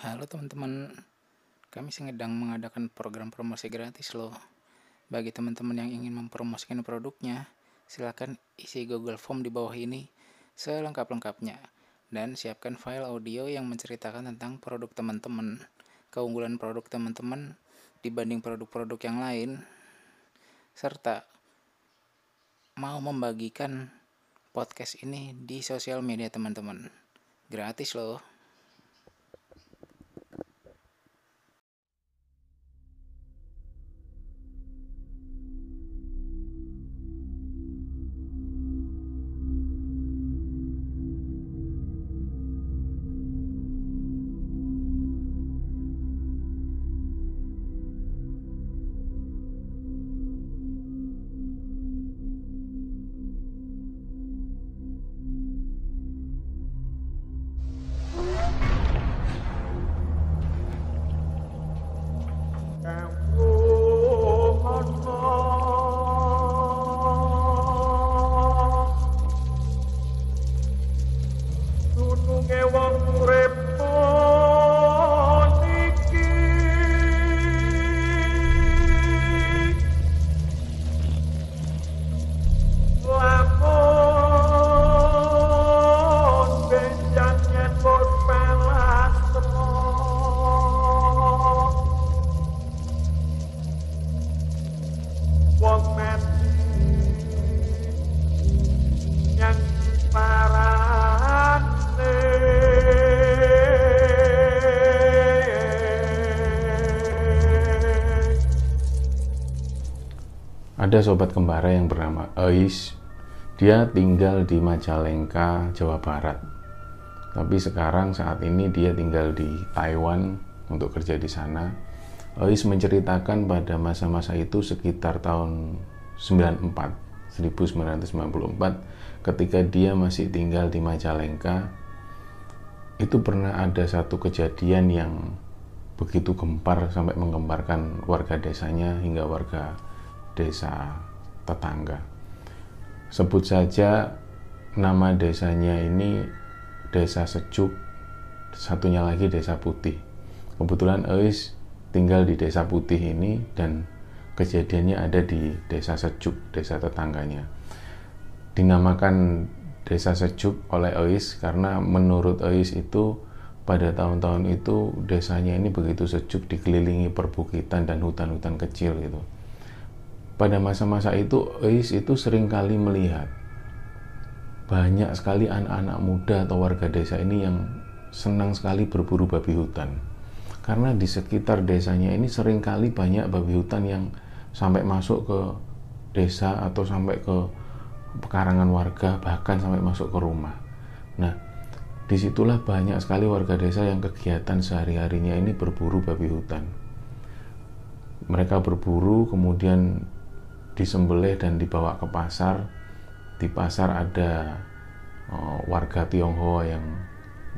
Halo teman-teman, kami sedang mengadakan program promosi gratis loh. Bagi teman-teman yang ingin mempromosikan produknya, silakan isi Google Form di bawah ini selengkap-lengkapnya dan siapkan file audio yang menceritakan tentang produk teman-teman, keunggulan produk teman-teman dibanding produk-produk yang lain, serta mau membagikan podcast ini di sosial media teman-teman. Gratis loh. Ada sobat kembara yang bernama Ais. Dia tinggal di Majalengka, Jawa Barat. Tapi sekarang saat ini dia tinggal di Taiwan untuk kerja di sana. Ais menceritakan pada masa-masa itu sekitar tahun 94, 1994 ketika dia masih tinggal di Majalengka itu pernah ada satu kejadian yang begitu gempar sampai menggemparkan warga desanya hingga warga desa tetangga. Sebut saja nama desanya ini Desa Sejuk, satunya lagi Desa Putih. Kebetulan Eis tinggal di Desa Putih ini dan kejadiannya ada di Desa Sejuk, desa tetangganya. Dinamakan Desa Sejuk oleh Eis karena menurut Eis itu pada tahun-tahun itu desanya ini begitu sejuk dikelilingi perbukitan dan hutan-hutan kecil gitu pada masa-masa itu Eis itu sering kali melihat banyak sekali anak-anak muda atau warga desa ini yang senang sekali berburu babi hutan. Karena di sekitar desanya ini sering kali banyak babi hutan yang sampai masuk ke desa atau sampai ke pekarangan warga bahkan sampai masuk ke rumah. Nah di situlah banyak sekali warga desa yang kegiatan sehari-harinya ini berburu babi hutan. Mereka berburu kemudian disembelih dan dibawa ke pasar. Di pasar ada uh, warga Tionghoa yang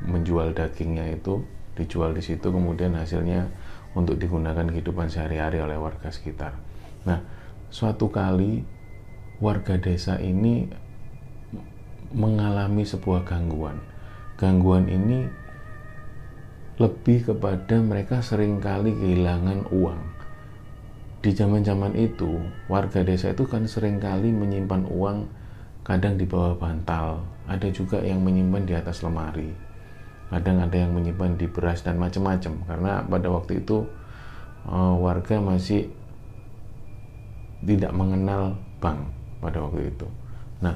menjual dagingnya itu, dijual di situ kemudian hasilnya untuk digunakan kehidupan sehari-hari oleh warga sekitar. Nah, suatu kali warga desa ini mengalami sebuah gangguan. Gangguan ini lebih kepada mereka sering kali kehilangan uang di zaman-zaman itu warga desa itu kan sering kali menyimpan uang kadang di bawah bantal. Ada juga yang menyimpan di atas lemari. Kadang ada yang menyimpan di beras dan macam-macam. Karena pada waktu itu uh, warga masih tidak mengenal bank pada waktu itu. Nah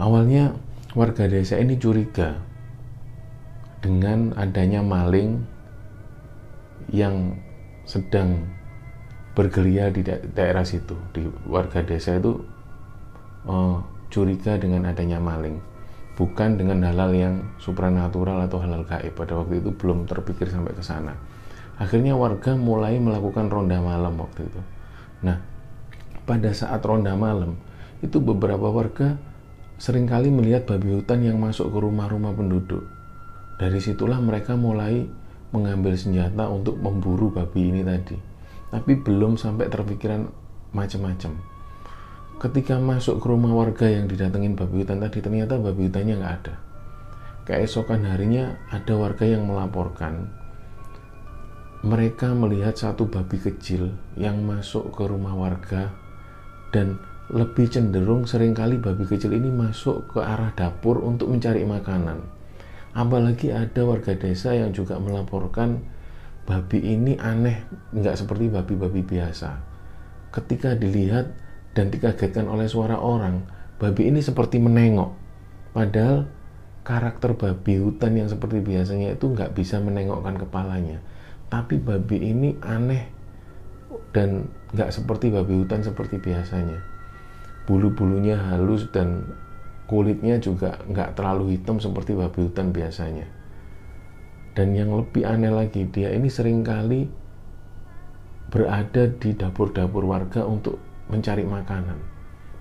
awalnya warga desa ini curiga dengan adanya maling yang sedang bergeria di da daerah situ di warga desa itu uh, curiga dengan adanya maling. Bukan dengan hal-hal yang supranatural atau halal gaib. Pada waktu itu belum terpikir sampai ke sana. Akhirnya warga mulai melakukan ronda malam waktu itu. Nah pada saat ronda malam itu beberapa warga sering kali melihat babi hutan yang masuk ke rumah-rumah penduduk. Dari situlah mereka mulai mengambil senjata untuk memburu babi ini tadi tapi belum sampai terpikiran macam-macam. Ketika masuk ke rumah warga yang didatengin babi hutan tadi, ternyata babi hutannya nggak ada. Keesokan harinya ada warga yang melaporkan mereka melihat satu babi kecil yang masuk ke rumah warga dan lebih cenderung sering kali babi kecil ini masuk ke arah dapur untuk mencari makanan. Apalagi ada warga desa yang juga melaporkan babi ini aneh, nggak seperti babi-babi biasa. Ketika dilihat dan dikagetkan oleh suara orang, babi ini seperti menengok. Padahal karakter babi hutan yang seperti biasanya itu nggak bisa menengokkan kepalanya tapi babi ini aneh dan nggak seperti babi hutan seperti biasanya bulu-bulunya halus dan kulitnya juga nggak terlalu hitam seperti babi hutan biasanya dan yang lebih aneh lagi dia ini sering kali berada di dapur-dapur warga untuk mencari makanan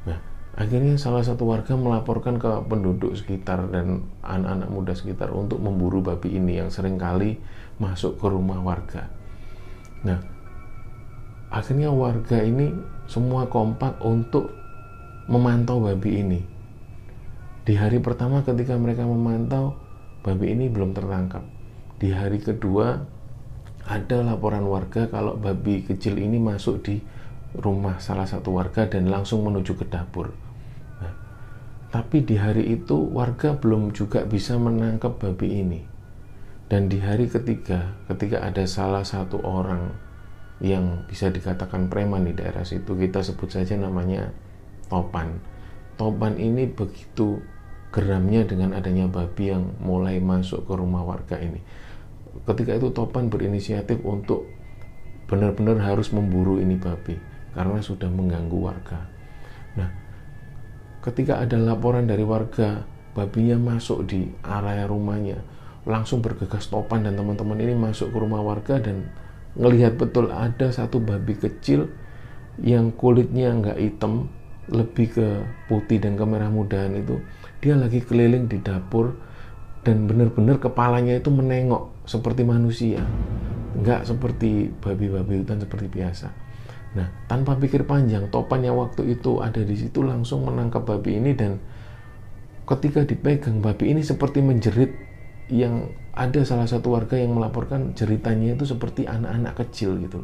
nah Akhirnya salah satu warga melaporkan ke penduduk sekitar dan anak-anak muda sekitar untuk memburu babi ini yang sering kali masuk ke rumah warga. Nah, akhirnya warga ini semua kompak untuk memantau babi ini. Di hari pertama ketika mereka memantau, babi ini belum tertangkap. Di hari kedua ada laporan warga kalau babi kecil ini masuk di rumah salah satu warga dan langsung menuju ke dapur. Nah, tapi di hari itu warga belum juga bisa menangkap babi ini. Dan di hari ketiga, ketika ada salah satu orang yang bisa dikatakan preman di daerah situ, kita sebut saja namanya Topan. Topan ini begitu geramnya dengan adanya babi yang mulai masuk ke rumah warga ini. Ketika itu Topan berinisiatif untuk benar-benar harus memburu ini babi karena sudah mengganggu warga. Nah, ketika ada laporan dari warga babinya masuk di area rumahnya, langsung bergegas topan dan teman-teman ini masuk ke rumah warga dan ngelihat betul ada satu babi kecil yang kulitnya nggak hitam, lebih ke putih dan ke merah mudahan itu, dia lagi keliling di dapur dan benar-benar kepalanya itu menengok seperti manusia, nggak seperti babi-babi hutan seperti biasa. Nah, tanpa pikir panjang, topan yang waktu itu ada di situ langsung menangkap babi ini dan ketika dipegang babi ini seperti menjerit yang ada salah satu warga yang melaporkan jeritannya itu seperti anak-anak kecil gitu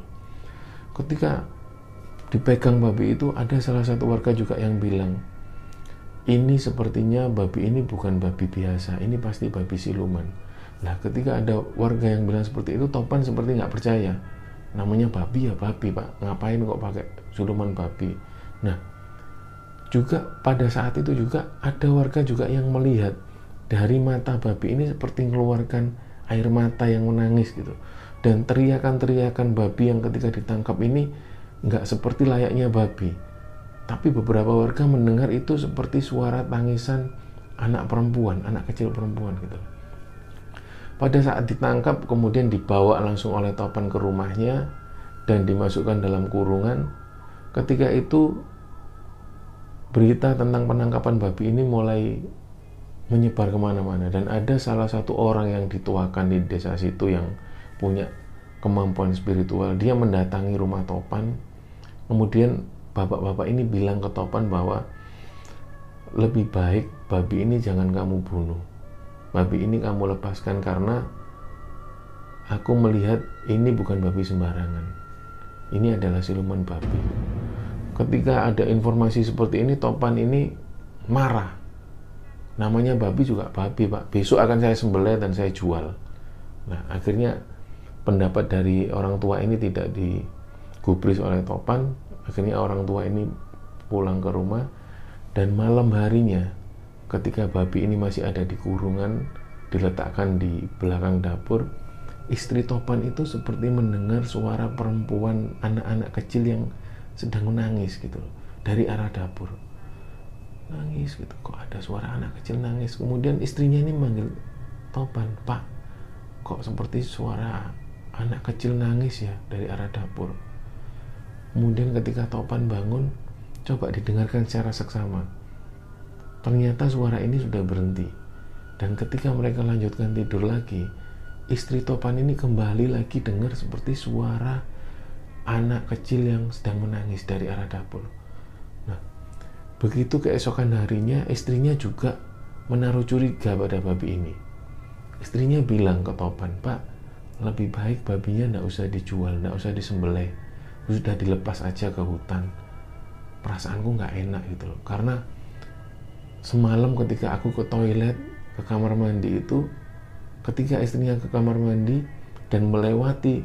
Ketika dipegang babi itu ada salah satu warga juga yang bilang ini sepertinya babi ini bukan babi biasa, ini pasti babi siluman. Nah, ketika ada warga yang bilang seperti itu, Topan seperti nggak percaya. Namanya babi ya babi pak. Ngapain kok pakai siluman babi? Nah juga pada saat itu juga ada warga juga yang melihat dari mata babi ini seperti mengeluarkan air mata yang menangis gitu. Dan teriakan-teriakan babi yang ketika ditangkap ini nggak seperti layaknya babi tapi beberapa warga mendengar itu seperti suara tangisan anak perempuan anak kecil perempuan gitu pada saat ditangkap kemudian dibawa langsung oleh Topan ke rumahnya dan dimasukkan dalam kurungan. Ketika itu berita tentang penangkapan babi ini mulai menyebar ke mana-mana dan ada salah satu orang yang dituakan di desa situ yang punya kemampuan spiritual dia mendatangi rumah Topan kemudian bapak-bapak ini bilang ke Topan bahwa lebih baik babi ini jangan kamu bunuh babi ini kamu lepaskan karena aku melihat ini bukan babi sembarangan. Ini adalah siluman babi. Ketika ada informasi seperti ini, Topan ini marah. Namanya babi juga babi, Pak. Besok akan saya sembelih dan saya jual. Nah, akhirnya pendapat dari orang tua ini tidak digubris oleh Topan. Akhirnya orang tua ini pulang ke rumah dan malam harinya ketika babi ini masih ada di kurungan diletakkan di belakang dapur istri Topan itu seperti mendengar suara perempuan anak-anak kecil yang sedang menangis gitu dari arah dapur. Nangis gitu kok ada suara anak kecil nangis? Kemudian istrinya ini manggil Topan pak kok seperti suara anak kecil nangis ya dari arah dapur kemudian ketika Topan bangun coba didengarkan secara seksama Ternyata suara ini sudah berhenti. Dan ketika mereka lanjutkan tidur lagi, istri Topan ini kembali lagi dengar seperti suara anak kecil yang sedang menangis dari arah dapur. Nah, begitu keesokan harinya, istrinya juga menaruh curiga pada babi ini. Istrinya bilang ke Topan, Pak, lebih baik babinya nggak usah dijual nggak usah disembelih sudah dilepas aja ke hutan. Perasaanku nggak enak gitu loh. Karena semalam ketika aku ke toilet ke kamar mandi itu ketika istrinya ke kamar mandi dan melewati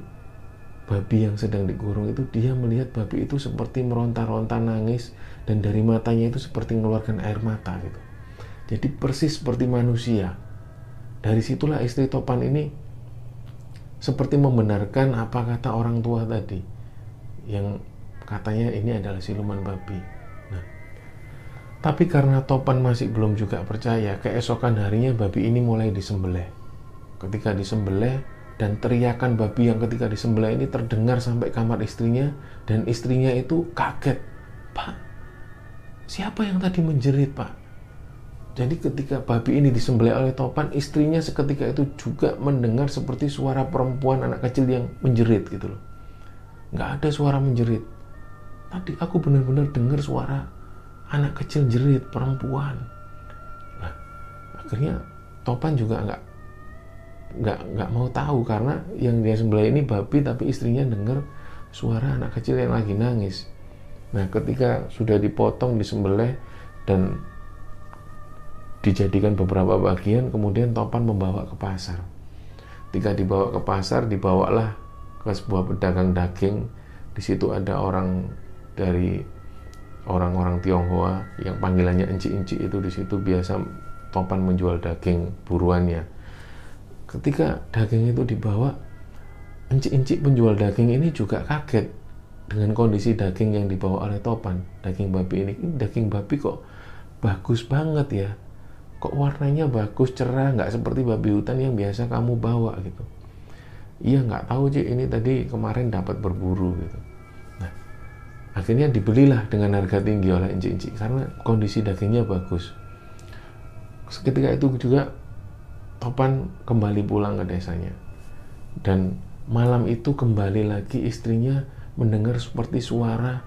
babi yang sedang dikurung itu dia melihat babi itu seperti meronta-ronta nangis dan dari matanya itu seperti mengeluarkan air mata gitu. Jadi persis seperti manusia. Dari situlah istri Topan ini seperti membenarkan apa kata orang tua tadi yang katanya ini adalah siluman babi. Nah, tapi karena Topan masih belum juga percaya, keesokan harinya babi ini mulai disembelih. Ketika disembelih dan teriakan babi yang ketika disembelih ini terdengar sampai kamar istrinya dan istrinya itu kaget. Pak, siapa yang tadi menjerit, Pak? Jadi ketika babi ini disembelih oleh Topan, istrinya seketika itu juga mendengar seperti suara perempuan anak kecil yang menjerit gitu loh. Nggak ada suara menjerit. Tadi aku benar-benar dengar suara anak kecil jerit perempuan. Nah, akhirnya Topan juga nggak nggak nggak mau tahu karena yang dia sembelih ini babi tapi istrinya dengar suara anak kecil yang lagi nangis. Nah, ketika sudah dipotong, disembelih dan dijadikan beberapa bagian kemudian Topan membawa ke pasar ketika dibawa ke pasar dibawalah ke sebuah pedagang daging di situ ada orang dari orang-orang Tionghoa yang panggilannya enci-enci itu di situ biasa Topan menjual daging buruannya ketika daging itu dibawa enci-enci penjual daging ini juga kaget dengan kondisi daging yang dibawa oleh Topan. Daging babi ini ini daging babi kok bagus banget ya? Kok warnanya bagus cerah nggak seperti babi hutan yang biasa kamu bawa gitu iya nggak tahu sih ini tadi kemarin dapat berburu gitu. Nah akhirnya dibelilah dengan harga tinggi oleh inci-inci karena kondisi dagingnya bagus. Ketika itu juga Topan kembali pulang ke desanya. Dan malam itu kembali lagi istrinya mendengar seperti suara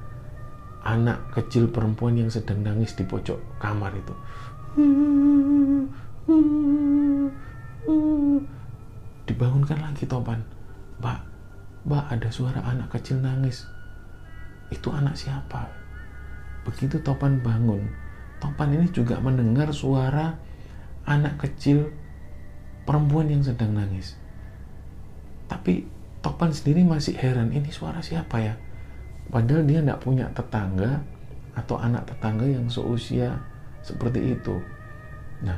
anak kecil perempuan yang sedang nangis di pojok kamar itu dibangunkan lagi Topan. Mbak Mbak ada suara anak kecil nangis. Itu anak siapa? Begitu Topan bangun Topan ini juga mendengar suara anak kecil perempuan yang sedang nangis. Tapi Topan sendiri masih heran ini suara siapa ya? Padahal dia tidak punya tetangga atau anak tetangga yang seusia seperti itu. Nah,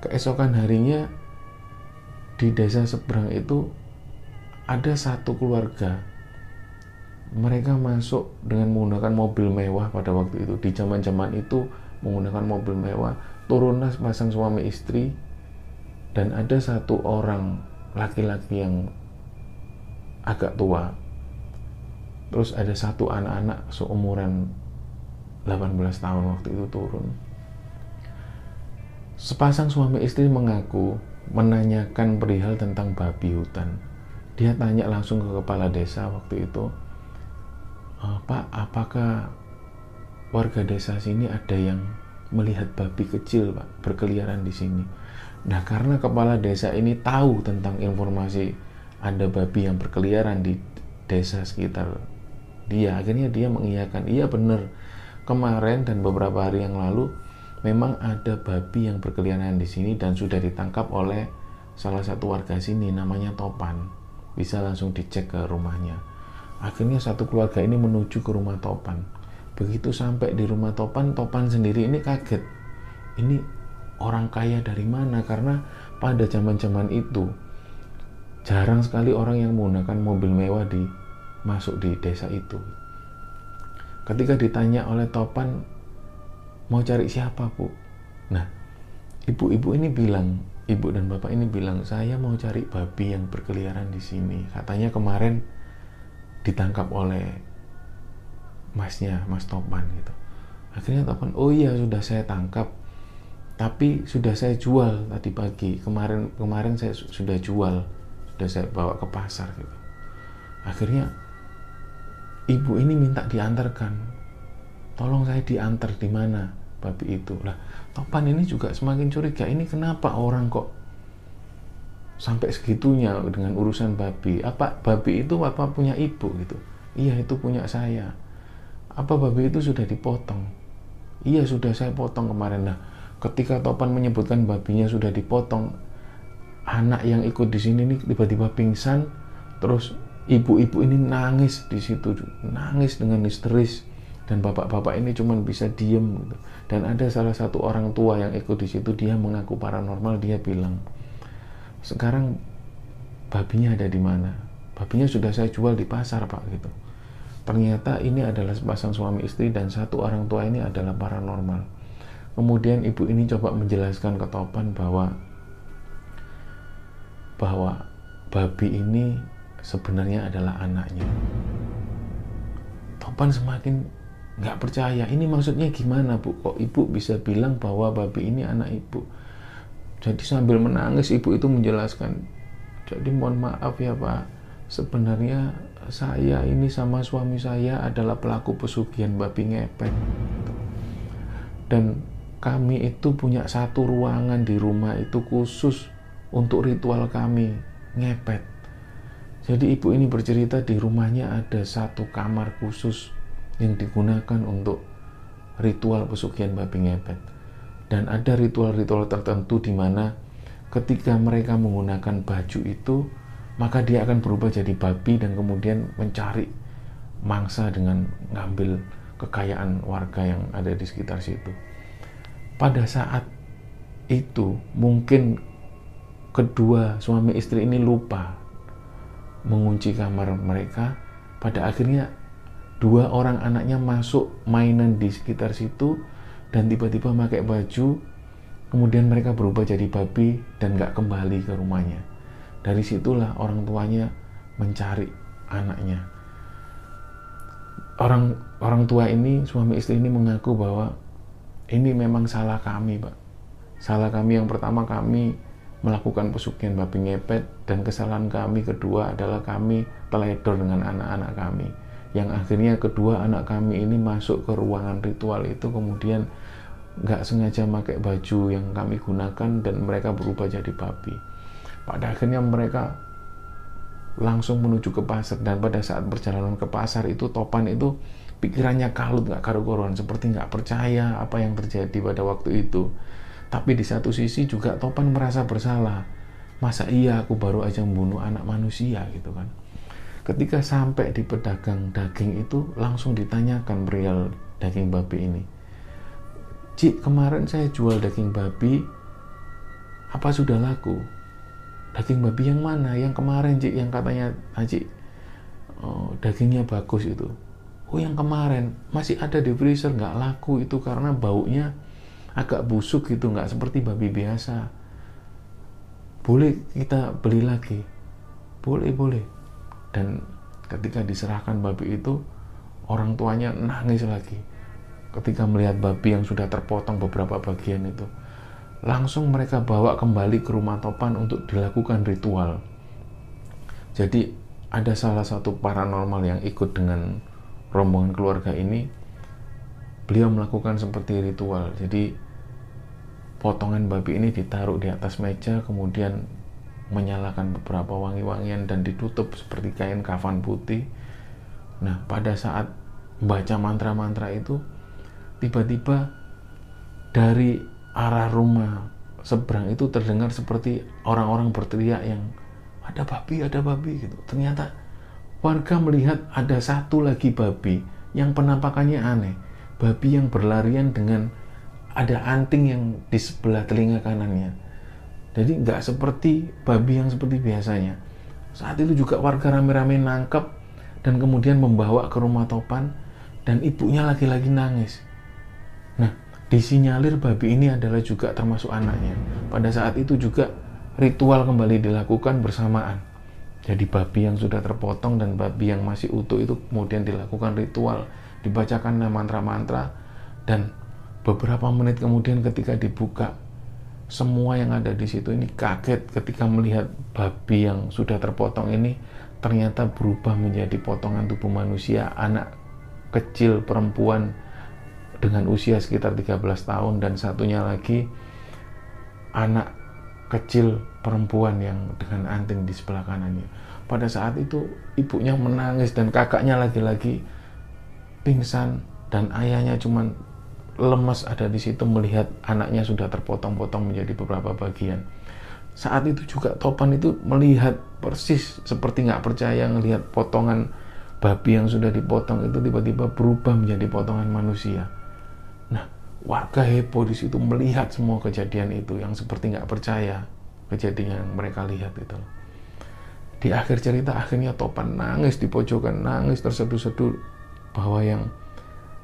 keesokan harinya di desa seberang itu ada satu keluarga. Mereka masuk dengan menggunakan mobil mewah pada waktu itu. Di zaman-zaman itu menggunakan mobil mewah. Turunlah pasang suami istri dan ada satu orang laki-laki yang agak tua. Terus ada satu anak-anak seumuran 18 tahun waktu itu turun. Sepasang suami istri mengaku menanyakan perihal tentang babi hutan. Dia tanya langsung ke kepala desa waktu itu, e, Pak, apakah warga desa sini ada yang melihat babi kecil, Pak, berkeliaran di sini? Nah, karena kepala desa ini tahu tentang informasi ada babi yang berkeliaran di desa sekitar dia, akhirnya dia mengiyakan, iya benar, kemarin dan beberapa hari yang lalu memang ada babi yang berkeliaran di sini dan sudah ditangkap oleh salah satu warga sini namanya Topan. Bisa langsung dicek ke rumahnya. Akhirnya satu keluarga ini menuju ke rumah Topan. Begitu sampai di rumah Topan, Topan sendiri ini kaget. Ini orang kaya dari mana? Karena pada zaman-zaman itu jarang sekali orang yang menggunakan mobil mewah di masuk di desa itu. Ketika ditanya oleh Topan, mau cari siapa bu? Nah, ibu-ibu ini bilang, ibu dan bapak ini bilang, saya mau cari babi yang berkeliaran di sini. Katanya kemarin ditangkap oleh masnya, mas Topan gitu. Akhirnya Topan, oh iya sudah saya tangkap, tapi sudah saya jual tadi pagi. Kemarin kemarin saya sudah jual, sudah saya bawa ke pasar gitu. Akhirnya ibu ini minta diantarkan tolong saya diantar di mana babi itu. Lah Topan ini juga semakin curiga. Ini kenapa orang kok sampai segitunya dengan urusan babi? Apa babi itu apa punya ibu gitu? Iya itu punya saya. Apa babi itu sudah dipotong? Iya sudah saya potong kemarin. Nah ketika Topan menyebutkan babinya sudah dipotong anak yang ikut di sini nih tiba-tiba pingsan terus ibu-ibu ini nangis di situ. Nangis dengan histeris dan bapak-bapak ini cuma bisa diem gitu. dan ada salah satu orang tua yang ikut di situ dia mengaku paranormal dia bilang sekarang babinya ada di mana? Babinya sudah saya jual di pasar pak gitu. Ternyata ini adalah sepasang suami istri dan satu orang tua ini adalah paranormal. Kemudian ibu ini coba menjelaskan ke Topan bahwa bahwa babi ini sebenarnya adalah anaknya. Topan semakin nggak percaya ini maksudnya gimana bu kok ibu bisa bilang bahwa babi ini anak ibu jadi sambil menangis ibu itu menjelaskan, jadi mohon maaf ya Pak, sebenarnya saya ini sama suami saya adalah pelaku pesugihan babi ngepet. Dan kami itu punya satu ruangan di rumah itu khusus untuk ritual kami ngepet. Jadi ibu ini bercerita di rumahnya ada satu kamar khusus yang digunakan untuk ritual pesugihan babi ngepet dan ada ritual-ritual tertentu di mana ketika mereka menggunakan baju itu maka dia akan berubah jadi babi dan kemudian mencari mangsa dengan ngambil kekayaan warga yang ada di sekitar situ. Pada saat itu mungkin kedua suami istri ini lupa mengunci kamar mereka. Pada akhirnya dua orang anaknya masuk mainan di sekitar situ dan tiba-tiba pakai baju kemudian mereka berubah jadi babi dan nggak kembali ke rumahnya. Dari situlah orang tuanya mencari anaknya. Orang orang tua ini suami istri ini mengaku bahwa ini memang salah kami pak. Salah kami yang pertama kami melakukan pesugihan babi ngepet dan kesalahan kami kedua adalah kami teledor dengan anak-anak kami yang akhirnya kedua anak kami ini masuk ke ruangan ritual itu kemudian nggak sengaja pakai baju yang kami gunakan dan mereka berubah jadi babi. Pada akhirnya mereka langsung menuju ke pasar dan pada saat perjalanan ke pasar itu Topan itu pikirannya kalut nggak karu-karuan seperti nggak percaya apa yang terjadi pada waktu itu. Tapi di satu sisi juga Topan merasa bersalah. Masa iya aku baru aja membunuh anak manusia gitu kan Ketika sampai di pedagang daging itu langsung ditanyakan perial daging babi ini. Cik, kemarin saya jual daging babi, apa sudah laku? Daging babi yang mana? Yang kemarin, Cik, yang katanya, Cik, oh, dagingnya bagus itu. Oh, yang kemarin masih ada di freezer, nggak laku itu karena baunya agak busuk gitu, nggak seperti babi biasa. Boleh kita beli lagi? Boleh, boleh dan ketika diserahkan babi itu orang tuanya nangis lagi. Ketika melihat babi yang sudah terpotong beberapa bagian itu langsung mereka bawa kembali ke rumah Topan untuk dilakukan ritual. Jadi ada salah satu paranormal yang ikut dengan rombongan keluarga ini. Beliau melakukan seperti ritual. Jadi potongan babi ini ditaruh di atas meja kemudian menyalakan beberapa wangi-wangian dan ditutup seperti kain kafan putih. Nah, pada saat membaca mantra-mantra itu, tiba-tiba dari arah rumah seberang itu terdengar seperti orang-orang berteriak yang ada babi, ada babi gitu. Ternyata warga melihat ada satu lagi babi yang penampakannya aneh. Babi yang berlarian dengan ada anting yang di sebelah telinga kanannya jadi nggak seperti babi yang seperti biasanya. Saat itu juga warga rame-rame nangkep dan kemudian membawa ke rumah Topan dan ibunya lagi-lagi nangis. Nah, disinyalir babi ini adalah juga termasuk anaknya. Pada saat itu juga ritual kembali dilakukan bersamaan. Jadi babi yang sudah terpotong dan babi yang masih utuh itu kemudian dilakukan ritual, dibacakan mantra-mantra dan beberapa menit kemudian ketika dibuka semua yang ada di situ ini kaget ketika melihat babi yang sudah terpotong ini ternyata berubah menjadi potongan tubuh manusia anak kecil perempuan dengan usia sekitar 13 tahun dan satunya lagi anak kecil perempuan yang dengan anting di sebelah kanannya. Pada saat itu ibunya menangis dan kakaknya lagi-lagi pingsan dan ayahnya cuman lemas ada di situ melihat anaknya sudah terpotong-potong menjadi beberapa bagian. Saat itu juga Topan itu melihat persis seperti nggak percaya ngelihat potongan babi yang sudah dipotong itu tiba-tiba berubah menjadi potongan manusia. Nah, warga heboh di situ melihat semua kejadian itu yang seperti nggak percaya kejadian yang mereka lihat itu. Di akhir cerita akhirnya Topan nangis di pojokan, nangis terseduh-seduh bahwa yang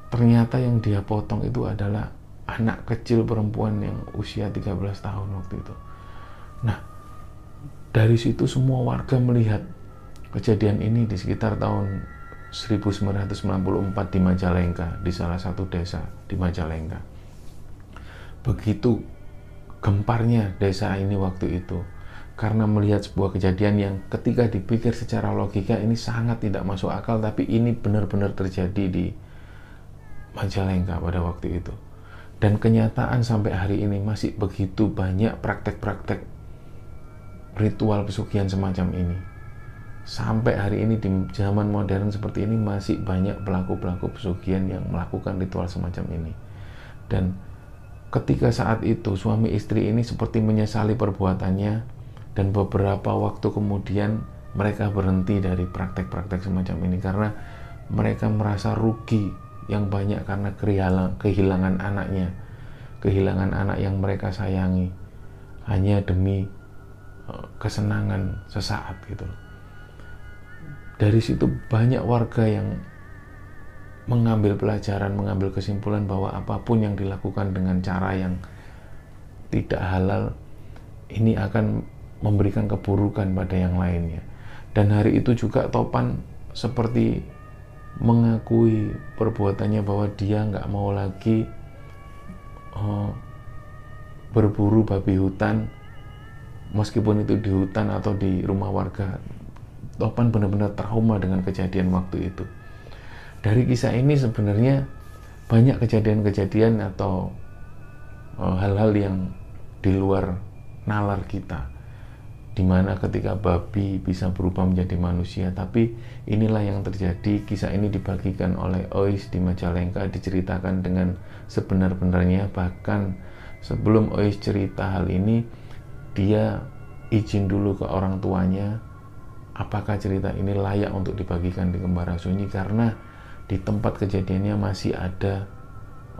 ternyata yang dia potong itu adalah anak kecil perempuan yang usia 13 tahun waktu itu. Nah, dari situ semua warga melihat kejadian ini di sekitar tahun 1994 di Majalengka, di salah satu desa di Majalengka. Begitu gemparnya desa ini waktu itu, karena melihat sebuah kejadian yang ketika dipikir secara logika ini sangat tidak masuk akal, tapi ini benar-benar terjadi di Majalengka pada waktu itu. Dan kenyataan sampai hari ini masih begitu banyak praktek-praktek ritual pesugihan semacam ini sampai hari ini di zaman modern seperti ini masih banyak pelaku-pelaku pesugihan yang melakukan ritual semacam ini. Dan ketika saat itu suami istri ini seperti menyesali perbuatannya dan beberapa waktu kemudian mereka berhenti dari praktek-praktek semacam ini karena mereka merasa rugi yang banyak karena kehilangan anaknya, kehilangan anak yang mereka sayangi hanya demi eh, kesenangan sesaat gitu dari situ banyak warga yang mengambil pelajaran, mengambil kesimpulan bahwa apa pun yang dilakukan dengan cara yang tidak halal ini akan memberikan keburukan pada yang lainnya. Dan hari itu juga Topan seperti mengakui perbuatannya bahwa dia nggak mau lagi uh, berburu babi hutan meskipun itu di hutan atau di rumah warga Topan benar-benar trauma dengan kejadian waktu itu. Dari kisah ini sebenarnya banyak kejadian-kejadian atau eh, hal-hal uh, yang di luar nalar kita. Di mana ketika babi bisa berubah menjadi manusia, tapi inilah yang terjadi. Kisah ini dibagikan oleh Ois di Majalengka, diceritakan dengan sebenar-benarnya. Bahkan sebelum Ois cerita hal ini, dia izin dulu ke orang tuanya apakah cerita ini layak untuk dibagikan di Kembara Sunyi karena di tempat kejadiannya masih ada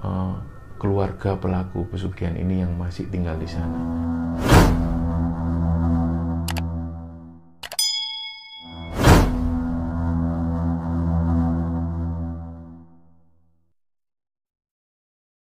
uh, keluarga pelaku pesugihan ini yang masih tinggal di sana.